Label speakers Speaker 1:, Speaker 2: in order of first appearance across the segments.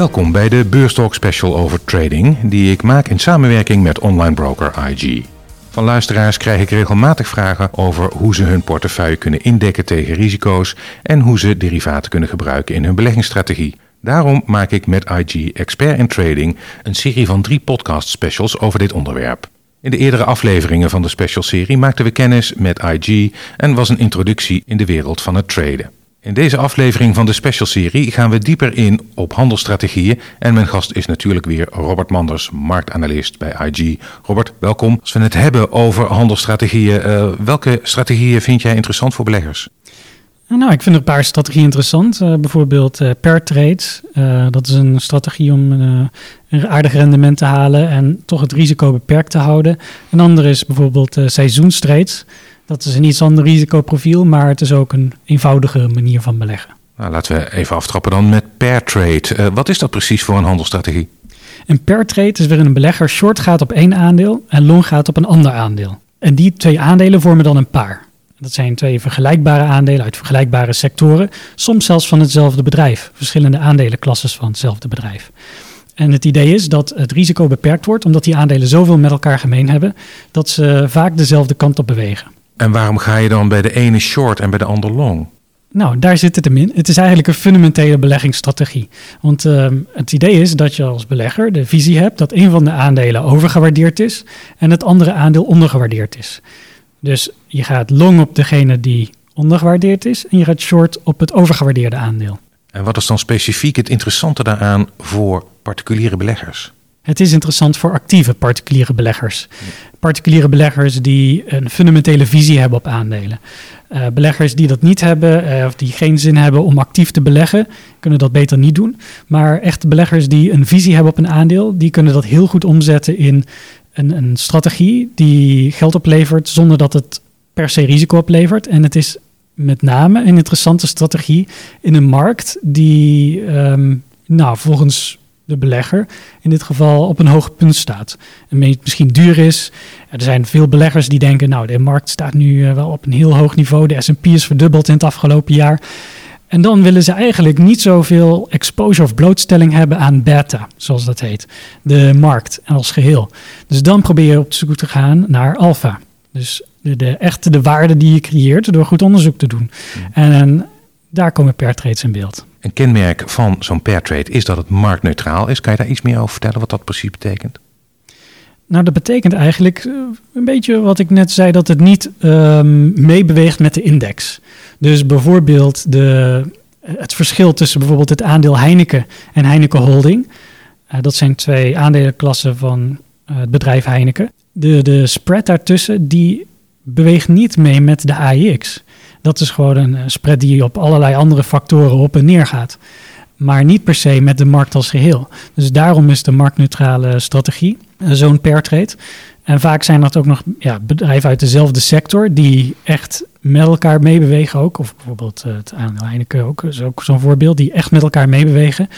Speaker 1: Welkom bij de Beurstalk Special over trading, die ik maak in samenwerking met online broker IG. Van luisteraars krijg ik regelmatig vragen over hoe ze hun portefeuille kunnen indekken tegen risico's en hoe ze derivaten kunnen gebruiken in hun beleggingsstrategie. Daarom maak ik met IG Expert in Trading een serie van drie podcast specials over dit onderwerp. In de eerdere afleveringen van de specialserie maakten we kennis met IG en was een introductie in de wereld van het traden. In deze aflevering van de specialserie gaan we dieper in op handelsstrategieën en mijn gast is natuurlijk weer Robert Manders, marktanalist bij IG. Robert, welkom. Als we het hebben over handelsstrategieën, uh, welke strategieën vind jij interessant voor beleggers?
Speaker 2: Nou, ik vind een paar strategieën interessant. Uh, bijvoorbeeld per trades. Uh, dat is een strategie om een aardig rendement te halen en toch het risico beperkt te houden. Een andere is bijvoorbeeld seizoenstrades. Dat is een iets ander risicoprofiel, maar het is ook een eenvoudige manier van beleggen.
Speaker 1: Nou, laten we even aftrappen dan met pair trade. wat is dat precies voor een handelsstrategie?
Speaker 2: Een pair trade is waarin een belegger short gaat op één aandeel en long gaat op een ander aandeel. En die twee aandelen vormen dan een paar. Dat zijn twee vergelijkbare aandelen uit vergelijkbare sectoren, soms zelfs van hetzelfde bedrijf, verschillende aandelenklasses van hetzelfde bedrijf. En het idee is dat het risico beperkt wordt omdat die aandelen zoveel met elkaar gemeen hebben dat ze vaak dezelfde kant op bewegen.
Speaker 1: En waarom ga je dan bij de ene short en bij de ander long?
Speaker 2: Nou, daar zit het hem in. Het is eigenlijk een fundamentele beleggingsstrategie. Want uh, het idee is dat je als belegger de visie hebt dat een van de aandelen overgewaardeerd is en het andere aandeel ondergewaardeerd is. Dus je gaat long op degene die ondergewaardeerd is en je gaat short op het overgewaardeerde aandeel.
Speaker 1: En wat is dan specifiek het interessante daaraan voor particuliere beleggers?
Speaker 2: Het is interessant voor actieve particuliere beleggers. Particuliere beleggers die een fundamentele visie hebben op aandelen. Uh, beleggers die dat niet hebben uh, of die geen zin hebben om actief te beleggen, kunnen dat beter niet doen. Maar echt beleggers die een visie hebben op een aandeel, die kunnen dat heel goed omzetten in een, een strategie die geld oplevert zonder dat het per se risico oplevert. En het is met name een interessante strategie in een markt die, um, nou, volgens de belegger in dit geval op een hoog punt staat. En misschien duur is. Er zijn veel beleggers die denken, nou, de markt staat nu eh, wel op een heel hoog niveau. De S&P is verdubbeld in het afgelopen jaar. En dan willen ze eigenlijk niet zoveel exposure of blootstelling hebben aan beta, zoals dat heet. De markt als geheel. Dus dan probeer je op zoek te gaan naar alpha. Dus de, de echte de waarde die je creëert door goed onderzoek te doen. Hmm. En, daar komen pair trades in beeld.
Speaker 1: Een kenmerk van zo'n pair trade is dat het marktneutraal is. Kan je daar iets meer over vertellen wat dat precies betekent?
Speaker 2: Nou, dat betekent eigenlijk eh, een beetje wat ik net zei, dat het niet um, meebeweegt met de index. Dus bijvoorbeeld de, het verschil tussen bijvoorbeeld het aandeel Heineken en Heineken Holding. Uh, dat zijn twee aandelenklassen van het bedrijf Heineken. De, de spread daartussen, die beweegt niet mee met de AIX. Dat is gewoon een spread die op allerlei andere factoren op en neer gaat. Maar niet per se met de markt als geheel. Dus daarom is de marktneutrale strategie zo'n pair trade. En vaak zijn dat ook nog ja, bedrijven uit dezelfde sector die echt met elkaar meebewegen ook. Of bijvoorbeeld eh, het aandeel Heineken ook, is ook zo'n voorbeeld, die echt met elkaar meebewegen.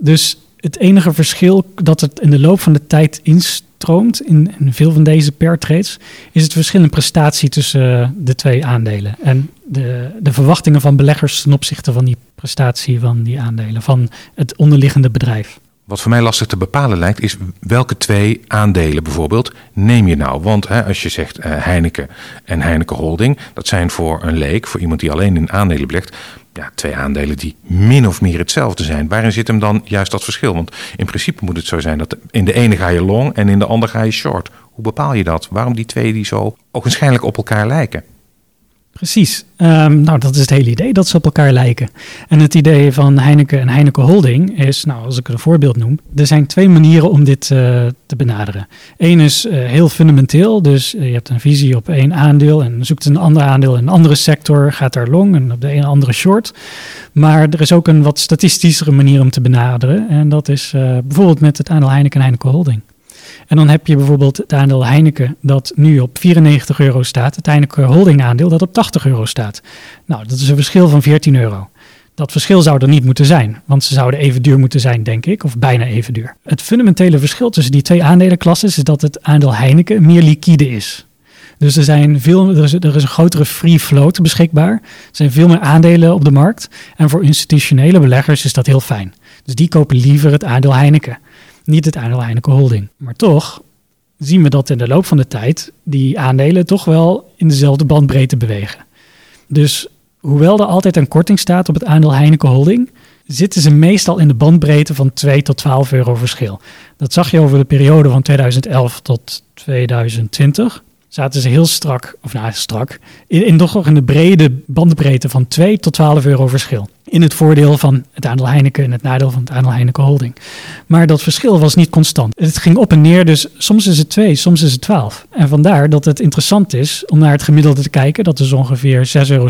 Speaker 2: Dus het enige verschil dat het in de loop van de tijd in, in veel van deze pair trades, is het verschil in prestatie tussen eh, de twee aandelen. En de, de verwachtingen van beleggers ten opzichte van die prestatie van die aandelen, van het onderliggende bedrijf.
Speaker 1: Wat voor mij lastig te bepalen lijkt, is welke twee aandelen bijvoorbeeld neem je nou? Want hè, als je zegt uh, Heineken en Heineken Holding, dat zijn voor een leek, voor iemand die alleen in aandelen belegt, ja, twee aandelen die min of meer hetzelfde zijn. Waarin zit hem dan juist dat verschil? Want in principe moet het zo zijn dat in de ene ga je long en in de andere ga je short. Hoe bepaal je dat? Waarom die twee die zo ogenschijnlijk op elkaar lijken?
Speaker 2: Precies. Um, nou, dat is het hele idee, dat ze op elkaar lijken. En het idee van Heineken en Heineken Holding is, nou, als ik een voorbeeld noem, er zijn twee manieren om dit uh, te benaderen. Eén is uh, heel fundamenteel, dus uh, je hebt een visie op één aandeel en zoekt een ander aandeel in een andere sector, gaat daar long en op de een andere short. Maar er is ook een wat statistischere manier om te benaderen en dat is bijvoorbeeld met het aandeel Heineken en Heineken Holding. En dan heb je bijvoorbeeld het aandeel Heineken dat nu op 94 euro staat. Het Heineken holding aandeel dat op 80 euro staat. Nou, dat is een verschil van 14 euro. Dat verschil zou er niet moeten zijn, want ze zouden even duur moeten zijn, denk ik, of bijna even duur. Het fundamentele verschil tussen die twee aandelenklassen is dat het aandeel Heineken meer liquide is. Dus er, zijn veel, er, is, er is een grotere free float beschikbaar. Er zijn veel meer aandelen op de markt. En voor institutionele beleggers is dat heel fijn. Dus die kopen liever het aandeel Heineken, niet het aandeel Heineken Holding. Maar toch zien we dat in de loop van de tijd die aandelen toch wel in dezelfde bandbreedte bewegen. Dus hoewel er altijd een korting staat op het aandeel Heineken Holding, zitten ze meestal in de bandbreedte van 2 tot 12 euro verschil. Dat zag je over de periode van 2011 tot 2020 zaten ze heel strak, of nou strak, in, in toch in de brede bandbreedte van 2 tot 12 euro verschil. In het voordeel van het aandeel Heineken en het nadeel van het aandeel Heineken Holding. Maar dat verschil was niet constant. Het ging op en neer, dus soms is het 2, soms is het 12. En vandaar dat het interessant is om naar het gemiddelde te kijken. Dat is ongeveer 6,60 euro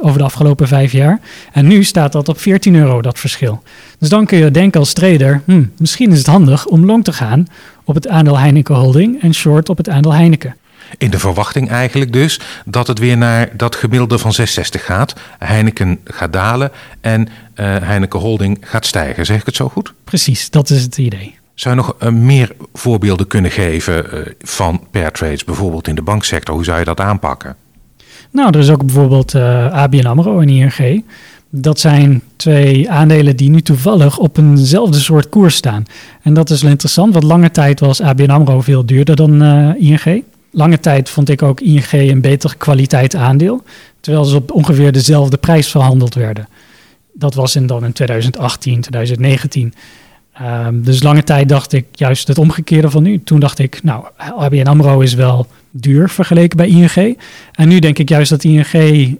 Speaker 2: over de afgelopen vijf jaar. En nu staat dat op 14 euro, dat verschil. Dus dan kun je denken als trader, hm, misschien is het handig om long te gaan op het aandeel Heineken Holding en short op het aandeel Heineken.
Speaker 1: In de verwachting eigenlijk dus dat het weer naar dat gemiddelde van 660 gaat. Heineken gaat dalen en uh, Heineken Holding gaat stijgen. Zeg ik het zo goed?
Speaker 2: Precies, dat is het idee.
Speaker 1: Zou je nog uh, meer voorbeelden kunnen geven uh, van pair trades, bijvoorbeeld in de banksector? Hoe zou je dat aanpakken?
Speaker 2: Nou, er is ook bijvoorbeeld ABN AMRO en ING. Dat zijn twee aandelen die nu toevallig op eenzelfde soort koers staan. En dat is wel interessant, want lange tijd was ABN AMRO veel duurder dan ING. Lange tijd vond ik ook ING een beter kwaliteit aandeel, terwijl ze op ongeveer dezelfde prijs verhandeld werden. Dat was in dan in 2018, 2019. Um, dus lange tijd dacht ik juist het omgekeerde van nu. Toen dacht ik, nou, ABN AMRO is wel duur vergeleken bij ING. En nu denk ik juist dat ING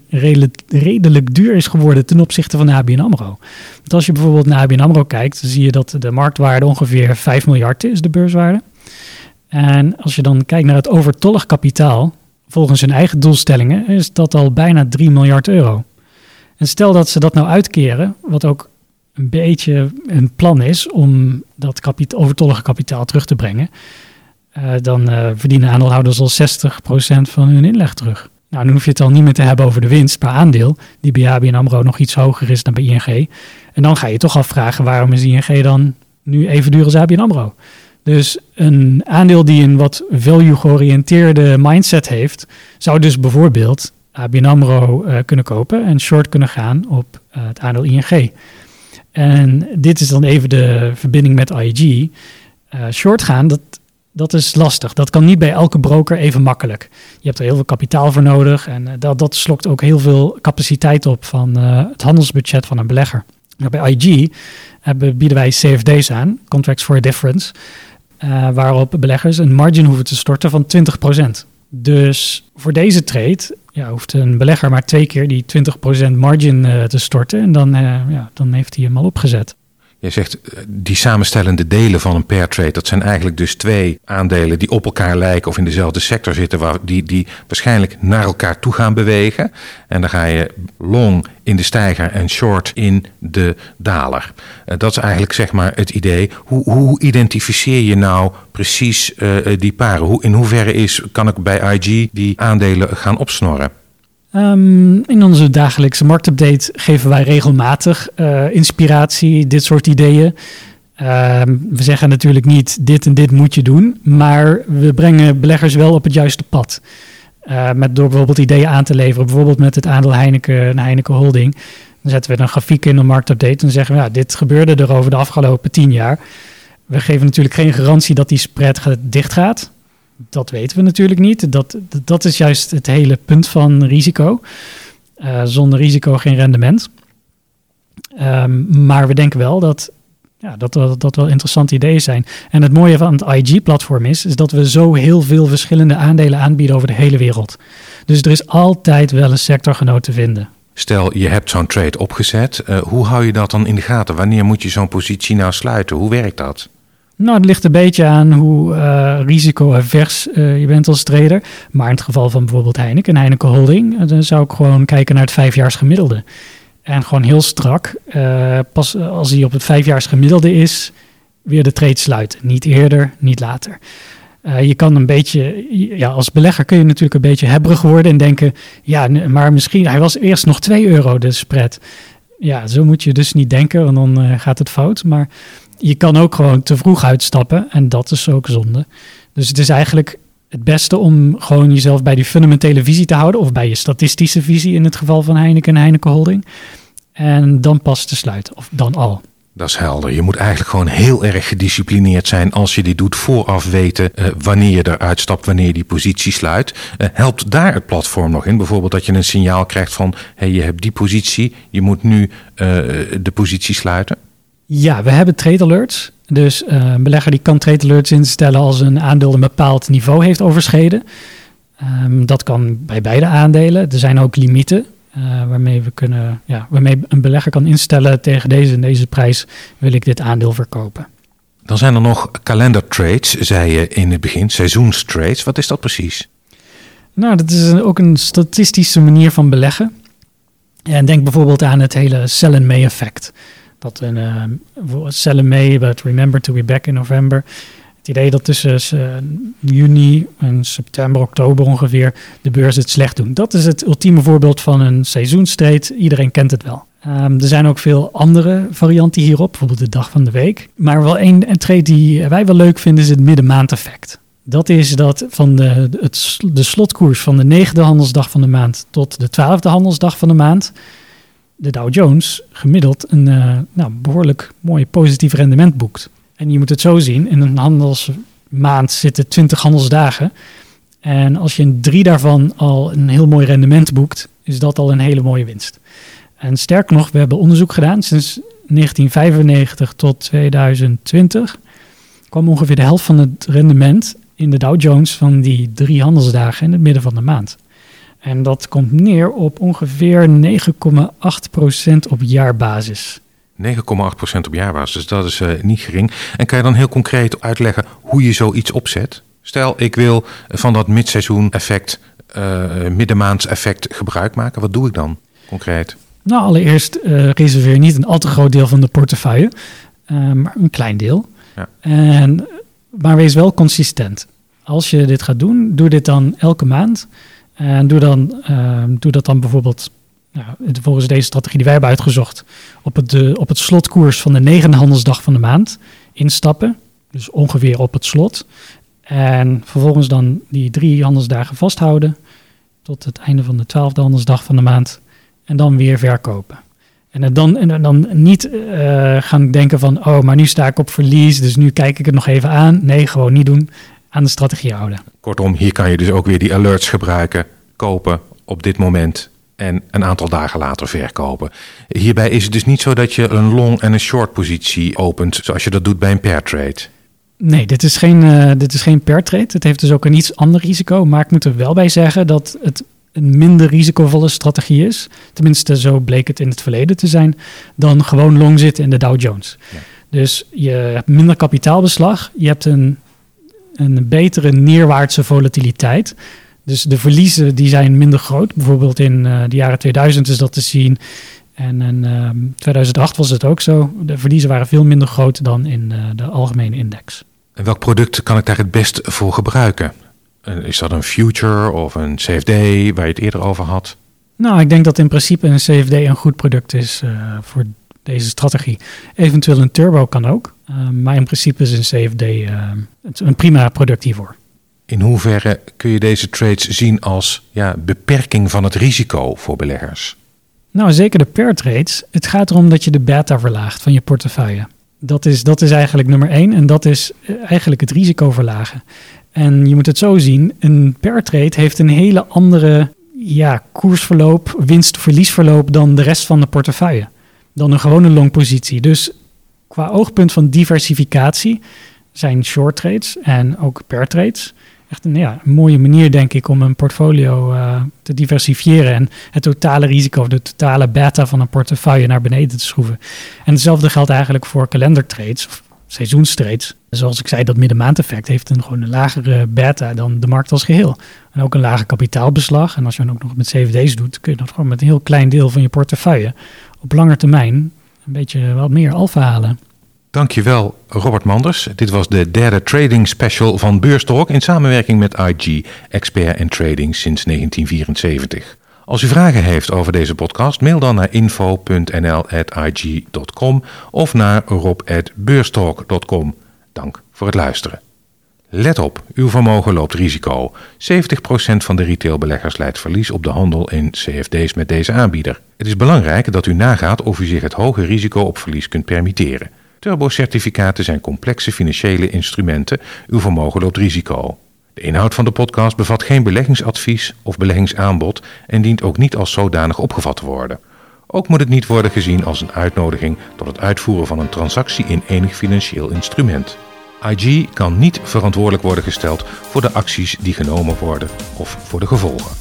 Speaker 2: redelijk, duur is geworden ten opzichte van ABN AMRO. Want als je bijvoorbeeld naar ABN AMRO kijkt, zie je dat de marktwaarde ongeveer 5 miljard is, de beurswaarde. En als je dan kijkt naar het overtollig kapitaal, volgens hun eigen doelstellingen, is dat al bijna 3 miljard euro. En stel dat ze dat nou uitkeren, wat ook een beetje een plan is om dat kapita overtollige kapitaal terug te brengen, uh, dan uh, verdienen aandeelhouders al 60% van hun inleg terug. Nou, dan hoef je het al niet meer te hebben over de winst per aandeel, die bij ABN AMRO nog iets hoger is dan bij ING. En dan ga je toch afvragen, waarom is ING dan nu even duur als ABN AMRO? Dus een aandeel die een wat value-georiënteerde mindset heeft, zou dus bijvoorbeeld ABN AMRO uh, kunnen kopen en short kunnen gaan op uh, het aandeel ING. En dit is dan even de verbinding met IG. Eh, short gaan, dat, dat is lastig. Dat kan niet bij elke broker even makkelijk. Je hebt er heel veel kapitaal voor nodig en dat, dat slokt ook heel veel capaciteit op van het handelsbudget van een belegger. Nou, bij IG bieden wij CFD's aan, Contracts for a Difference. Uh, waarop beleggers een margin hoeven te storten van 20%. Dus voor deze trade ja, hoeft een belegger maar twee keer die 20% margin uh, te storten. En dan, uh, ja, dan heeft hij hem al opgezet.
Speaker 1: Je zegt die samenstellende delen van een pair trade, dat zijn eigenlijk dus twee aandelen die op elkaar lijken of in dezelfde sector zitten, waar die, die waarschijnlijk naar elkaar toe gaan bewegen. En dan ga je long in de stijger en short in de daler. Uh, dat is eigenlijk zeg maar het idee. Hoe, hoe identificeer je nou precies uh, die paren? Hoe, in hoeverre is, kan ik bij IG die aandelen gaan opsnorren?
Speaker 2: Um, in onze dagelijkse marktupdate geven wij regelmatig uh, inspiratie, dit soort ideeën. Um, we zeggen natuurlijk niet dit en dit moet je doen, maar we brengen beleggers wel op het juiste pad. Uh, met door bijvoorbeeld ideeën aan te leveren, bijvoorbeeld met het aandeel Heineken en Heineken Holding. Dan zetten we een grafiek in de marktupdate en zeggen we, dit gebeurde er over de afgelopen tien jaar. We geven natuurlijk geen garantie dat die spread dicht gaat dat weten we natuurlijk niet. Dat, dat is juist het hele punt van risico. Uh, zonder risico geen rendement. Um, maar we denken wel dat, ja, dat, dat, wel interessante ideeën zijn. En het mooie van het IG-platform is, is dat we zo heel veel verschillende aandelen aanbieden over de hele wereld. Dus er is altijd wel een sectorgenoot te vinden.
Speaker 1: Stel, je hebt zo'n trade opgezet. Uh, hoe hou je dat dan in de gaten? Wanneer moet je zo'n positie nou sluiten? Hoe werkt dat?
Speaker 2: Nou, het ligt een beetje aan hoe uh, risico-avers uh, je bent als trader. Maar in het geval van bijvoorbeeld Heineken, Heineken Holding, uh, dan zou ik gewoon kijken naar het vijfjaars gemiddelde. En gewoon heel strak, pas als hij op het vijfjaars gemiddelde is, weer de trade sluiten. Niet eerder, niet later. je kan een beetje, ja, als belegger kun je natuurlijk een beetje hebberig worden en denken, ja, maar misschien, hij was eerst nog 2 euro de spread. Ja, zo moet je dus niet denken, want dan gaat het fout. Maar je kan ook gewoon te vroeg uitstappen en dat is ook zonde. Dus het is eigenlijk het beste om gewoon jezelf bij die fundamentele visie te houden of bij je statistische visie in het geval van Heineken en Heineken Holding. En dan pas te sluiten, of dan al.
Speaker 1: Dat is helder. Je moet eigenlijk gewoon heel erg gedisciplineerd zijn als je dit doet. Vooraf weten uh, wanneer je eruit stapt, wanneer die positie sluit. Uh, helpt daar het platform nog in? Bijvoorbeeld dat je een signaal krijgt van... Hey, je hebt die positie, je moet nu uh, de positie sluiten?
Speaker 2: Ja, we hebben trade alerts. Dus een belegger die kan trade alerts instellen als een aandeel een bepaald niveau heeft overschreden. Um, dat kan bij beide aandelen. Er zijn ook limieten. Uh, waarmee, we kunnen, ja, waarmee een belegger kan instellen tegen deze en deze prijs wil ik dit aandeel verkopen.
Speaker 1: Dan zijn er nog calendar trades, zei je in het begin, seizoenstrades. Wat is dat precies?
Speaker 2: Nou, dat is ook een statistische manier van beleggen. En denk bijvoorbeeld aan het hele sell and May effect. Dat een uh, sell and May, but remember to be back in November. Het idee dat tussen uh, juni en september, oktober ongeveer de beurs het slecht doen. Dat is het ultieme voorbeeld van een seizoenstreed. Iedereen kent het wel. Um, er zijn ook veel andere varianten hierop, bijvoorbeeld de dag van de week. Maar wel één trade die wij wel leuk vinden is het middenmaandeffect. Dat is dat van de, het, de slotkoers van de negende handelsdag van de maand tot de twaalfde handelsdag van de maand de Dow Jones gemiddeld een uh, nou, behoorlijk mooi positief rendement boekt. En je moet het zo zien, in een handelsmaand zitten 20 handelsdagen. En als je in drie daarvan al een heel mooi rendement boekt, is dat al een hele mooie winst. En sterker nog, we hebben onderzoek gedaan sinds 1995 tot 2020. kwam ongeveer de helft van het rendement in de Dow Jones van die drie handelsdagen in het midden van de maand. En dat komt neer op ongeveer 9,8% op jaarbasis.
Speaker 1: 9,8% op jaarbasis, dus dat is uh, niet gering. En kan je dan heel concreet uitleggen hoe je zoiets opzet? Stel, ik wil van dat midseizoen effect, uh, middenmaands effect gebruik maken. Wat doe ik dan concreet?
Speaker 2: Nou, allereerst uh, reserveer niet een al te groot deel van de portefeuille, maar een klein deel. Ja. En, maar wees wel consistent. Als je dit gaat doen, doe dit dan elke maand. En doe, dan, doe dat dan bijvoorbeeld nou, volgens deze strategie die wij hebben uitgezocht, op het, op het slotkoers van de negende handelsdag van de maand instappen. Dus ongeveer op het slot. En vervolgens dan die drie handelsdagen vasthouden tot het einde van de twaalfde handelsdag van de maand. En dan weer verkopen. En dan, en dan niet uh, gaan denken van, oh, maar nu sta ik op verlies, dus nu kijk ik het nog even aan. Nee, gewoon niet doen. Aan de strategie houden.
Speaker 1: Kortom, hier kan je dus ook weer die alerts gebruiken. Kopen op dit moment en een aantal dagen later verkopen. Hierbij is het dus niet zo dat je een long en een short positie opent, zoals je dat doet bij een pair trade.
Speaker 2: Nee, dit is geen, uh, dit is geen pair trade. Het heeft dus ook een iets ander risico. Maar ik moet er wel bij zeggen dat het een minder risicovolle strategie is. Tenminste, zo bleek het in het verleden te zijn. Dan gewoon long zitten in de Dow Jones. Ja. Dus je hebt minder kapitaalbeslag. Je hebt een, een betere neerwaartse volatiliteit. Dus de verliezen die zijn minder groot. Bijvoorbeeld in uh, de jaren 2000 is dat te zien. En in uh, 2008 was het ook zo. De verliezen waren veel minder groot dan in uh, de algemene index.
Speaker 1: En welk product kan ik daar het best voor gebruiken? Eh, is dat een future of een CFD waar je het eerder over had?
Speaker 2: Nou, ik denk dat in principe een CFD een goed product is voor deze strategie. Eventueel een turbo kan ook. Maar in principe is een CFD een prima product hiervoor.
Speaker 1: In hoeverre kun je deze trades zien als ja, beperking van het risico voor beleggers?
Speaker 2: Nou, zeker de pair trades. Het gaat erom dat je de beta verlaagt van je portefeuille. Dat is, dat is eigenlijk nummer één en dat is eh, eigenlijk het risico verlagen. En je moet het zo zien, een pair trade heeft een hele andere ja, koersverloop, winst-verliesverloop dan de rest van de portefeuille. Dan een gewone long positie. Dus qua oogpunt van diversificatie zijn short trades en ook pair trades echt een, ja, een mooie manier, denk ik, om een portfolio uh, te diversifiëren en het totale risico, de totale beta van een portefeuille naar beneden te schroeven. En hetzelfde geldt eigenlijk voor kalendertrades of seizoenstrades. Zoals ik zei, dat middenmaandeffect heeft een, gewoon een lagere beta dan de markt als geheel. En ook een lager kapitaalbeslag. En als je dan ook nog met CFD's doet, kun je dat gewoon met een heel klein deel van je portefeuille op lange termijn een beetje wat meer alfa halen.
Speaker 1: Dankjewel Robert Manders. Dit was de derde trading special van Beurstalk in samenwerking met IG, expert in trading sinds 1974. Als u vragen heeft over deze podcast, mail dan naar info.nl.ig.com of naar rob.beurstalk.com. Dank voor het luisteren. Let op, uw vermogen loopt risico. 70% van de retailbeleggers leidt verlies op de handel in CFD's met deze aanbieder. Het is belangrijk dat u nagaat of u zich het hoge risico op verlies kunt permitteren. Turbo-certificaten zijn complexe financiële instrumenten. Uw vermogen loopt risico. De inhoud van de podcast bevat geen beleggingsadvies of beleggingsaanbod en dient ook niet als zodanig opgevat te worden. Ook moet het niet worden gezien als een uitnodiging tot het uitvoeren van een transactie in enig financieel instrument. IG kan niet verantwoordelijk worden gesteld voor de acties die genomen worden of voor de gevolgen.